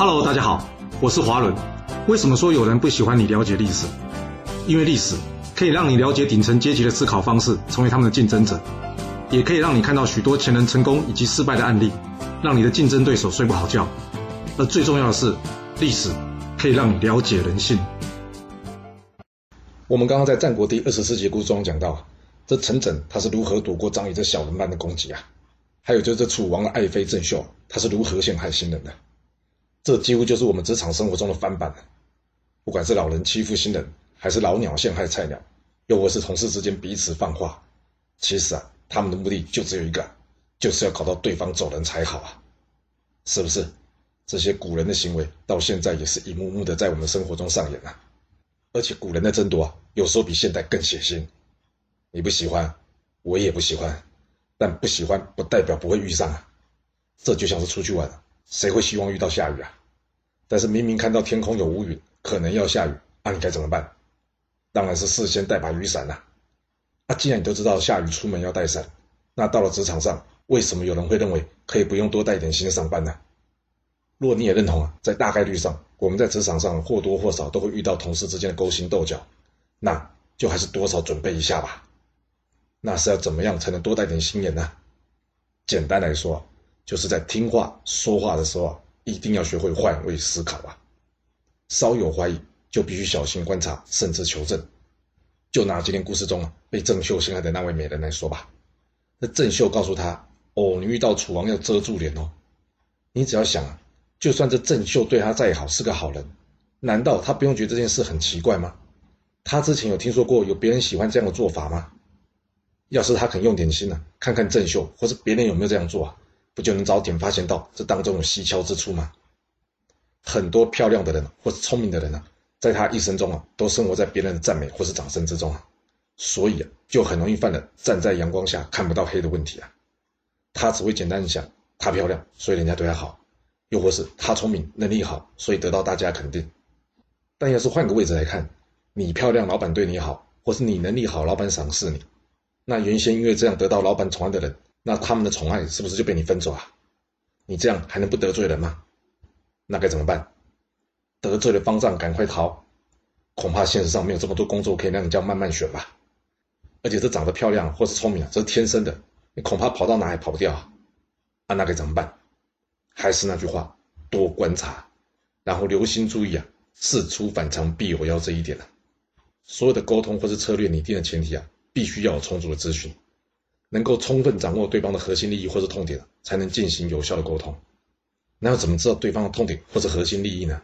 Hello，大家好，我是华伦。为什么说有人不喜欢你了解历史？因为历史可以让你了解顶层阶级的思考方式，成为他们的竞争者，也可以让你看到许多前人成功以及失败的案例，让你的竞争对手睡不好觉。而最重要的是，历史可以让你了解人性。我们刚刚在战国第二十四节故事中讲到，这陈整他是如何躲过张仪这小人般的攻击啊？还有就是这楚王的爱妃郑袖，他是如何陷害新人的？这几乎就是我们职场生活中的翻版了不管是老人欺负新人，还是老鸟陷害菜鸟，又或是同事之间彼此放话，其实啊，他们的目的就只有一个，就是要搞到对方走人才好啊，是不是？这些古人的行为到现在也是一幕幕的在我们生活中上演啊，而且古人的争夺啊，有时候比现代更血腥。你不喜欢，我也不喜欢，但不喜欢不代表不会遇上啊。这就像是出去玩。谁会希望遇到下雨啊？但是明明看到天空有乌云，可能要下雨，那你该怎么办？当然是事先带把雨伞呐。啊，既然你都知道下雨出门要带伞，那到了职场上，为什么有人会认为可以不用多带点心上班呢？如果你也认同啊，在大概率上，我们在职场上或多或少都会遇到同事之间的勾心斗角，那就还是多少准备一下吧。那是要怎么样才能多带点心眼呢？简单来说。就是在听话说话的时候啊，一定要学会换位思考啊。稍有怀疑，就必须小心观察，甚至求证。就拿今天故事中啊被郑秀陷害的那位美人来说吧，那郑秀告诉他：“哦，你遇到楚王要遮住脸哦。”你只要想啊，就算这郑秀对他再好，是个好人，难道他不用觉得这件事很奇怪吗？他之前有听说过有别人喜欢这样的做法吗？要是他肯用点心呢，看看郑秀或是别人有没有这样做啊？不就能早点发现到这当中有蹊跷之处吗？很多漂亮的人或是聪明的人呢，在他一生中啊，都生活在别人的赞美或是掌声之中啊，所以啊，就很容易犯了站在阳光下看不到黑的问题啊。他只会简单的想，她漂亮，所以人家对她好；又或是她聪明，能力好，所以得到大家肯定。但要是换个位置来看，你漂亮，老板对你好，或是你能力好，老板赏识你，那原先因为这样得到老板宠爱的人。那他们的宠爱是不是就被你分走啊？你这样还能不得罪人吗？那该怎么办？得罪了方丈，赶快逃！恐怕现实上没有这么多工作可以让你这样慢慢选吧。而且这长得漂亮或是聪明啊，这是天生的，你恐怕跑到哪也跑不掉啊！啊，那该怎么办？还是那句话，多观察，然后留心注意啊，事出反常必有妖这一点啊。所有的沟通或是策略拟定的前提啊，必须要有充足的资讯。能够充分掌握对方的核心利益或者痛点，才能进行有效的沟通。那要怎么知道对方的痛点或者核心利益呢？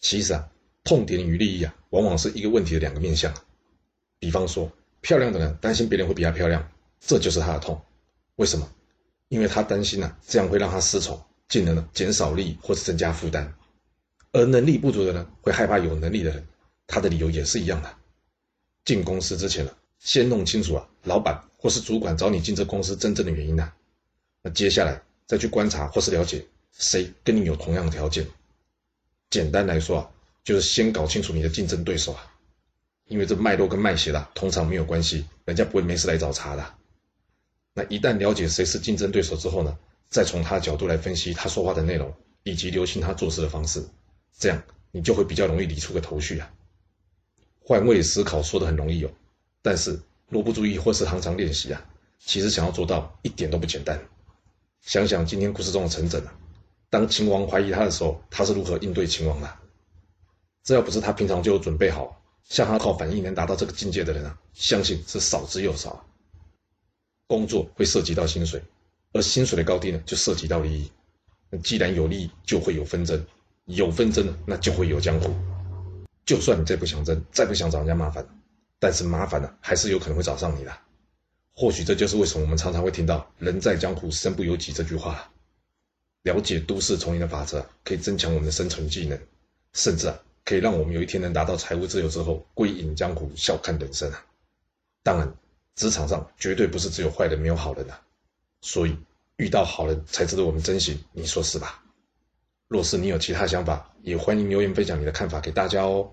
其实啊，痛点与利益啊，往往是一个问题的两个面向。比方说，漂亮的人担心别人会比她漂亮，这就是他的痛。为什么？因为他担心啊，这样会让他失宠，进而呢减少利益或是增加负担。而能力不足的人会害怕有能力的人，他的理由也是一样的。进公司之前呢，先弄清楚啊，老板。或是主管找你进这公司真正的原因呢？那接下来再去观察或是了解谁跟你有同样的条件。简单来说啊，就是先搞清楚你的竞争对手啊，因为这脉络跟脉血的通常没有关系，人家不会没事来找茬的。那一旦了解谁是竞争对手之后呢，再从他的角度来分析他说话的内容以及留心他做事的方式，这样你就会比较容易理出个头绪啊。换位思考说的很容易哦，但是。若不注意或是常常练习啊，其实想要做到一点都不简单。想想今天故事中的陈整啊，当秦王怀疑他的时候，他是如何应对秦王的？这要不是他平常就有准备好，像他靠反应能达到这个境界的人啊，相信是少之又少。工作会涉及到薪水，而薪水的高低呢，就涉及到利益。既然有利益，就会有纷争，有纷争呢，那就会有江湖。就算你再不想争，再不想找人家麻烦。但是麻烦呢，还是有可能会找上你的。或许这就是为什么我们常常会听到“人在江湖，身不由己”这句话。了解都市丛林的法则，可以增强我们的生存技能，甚至啊，可以让我们有一天能达到财务自由之后，归隐江湖，笑看人生啊。当然，职场上绝对不是只有坏人没有好人啊。所以遇到好人才值得我们珍惜，你说是吧？若是你有其他想法，也欢迎留言分享你的看法给大家哦。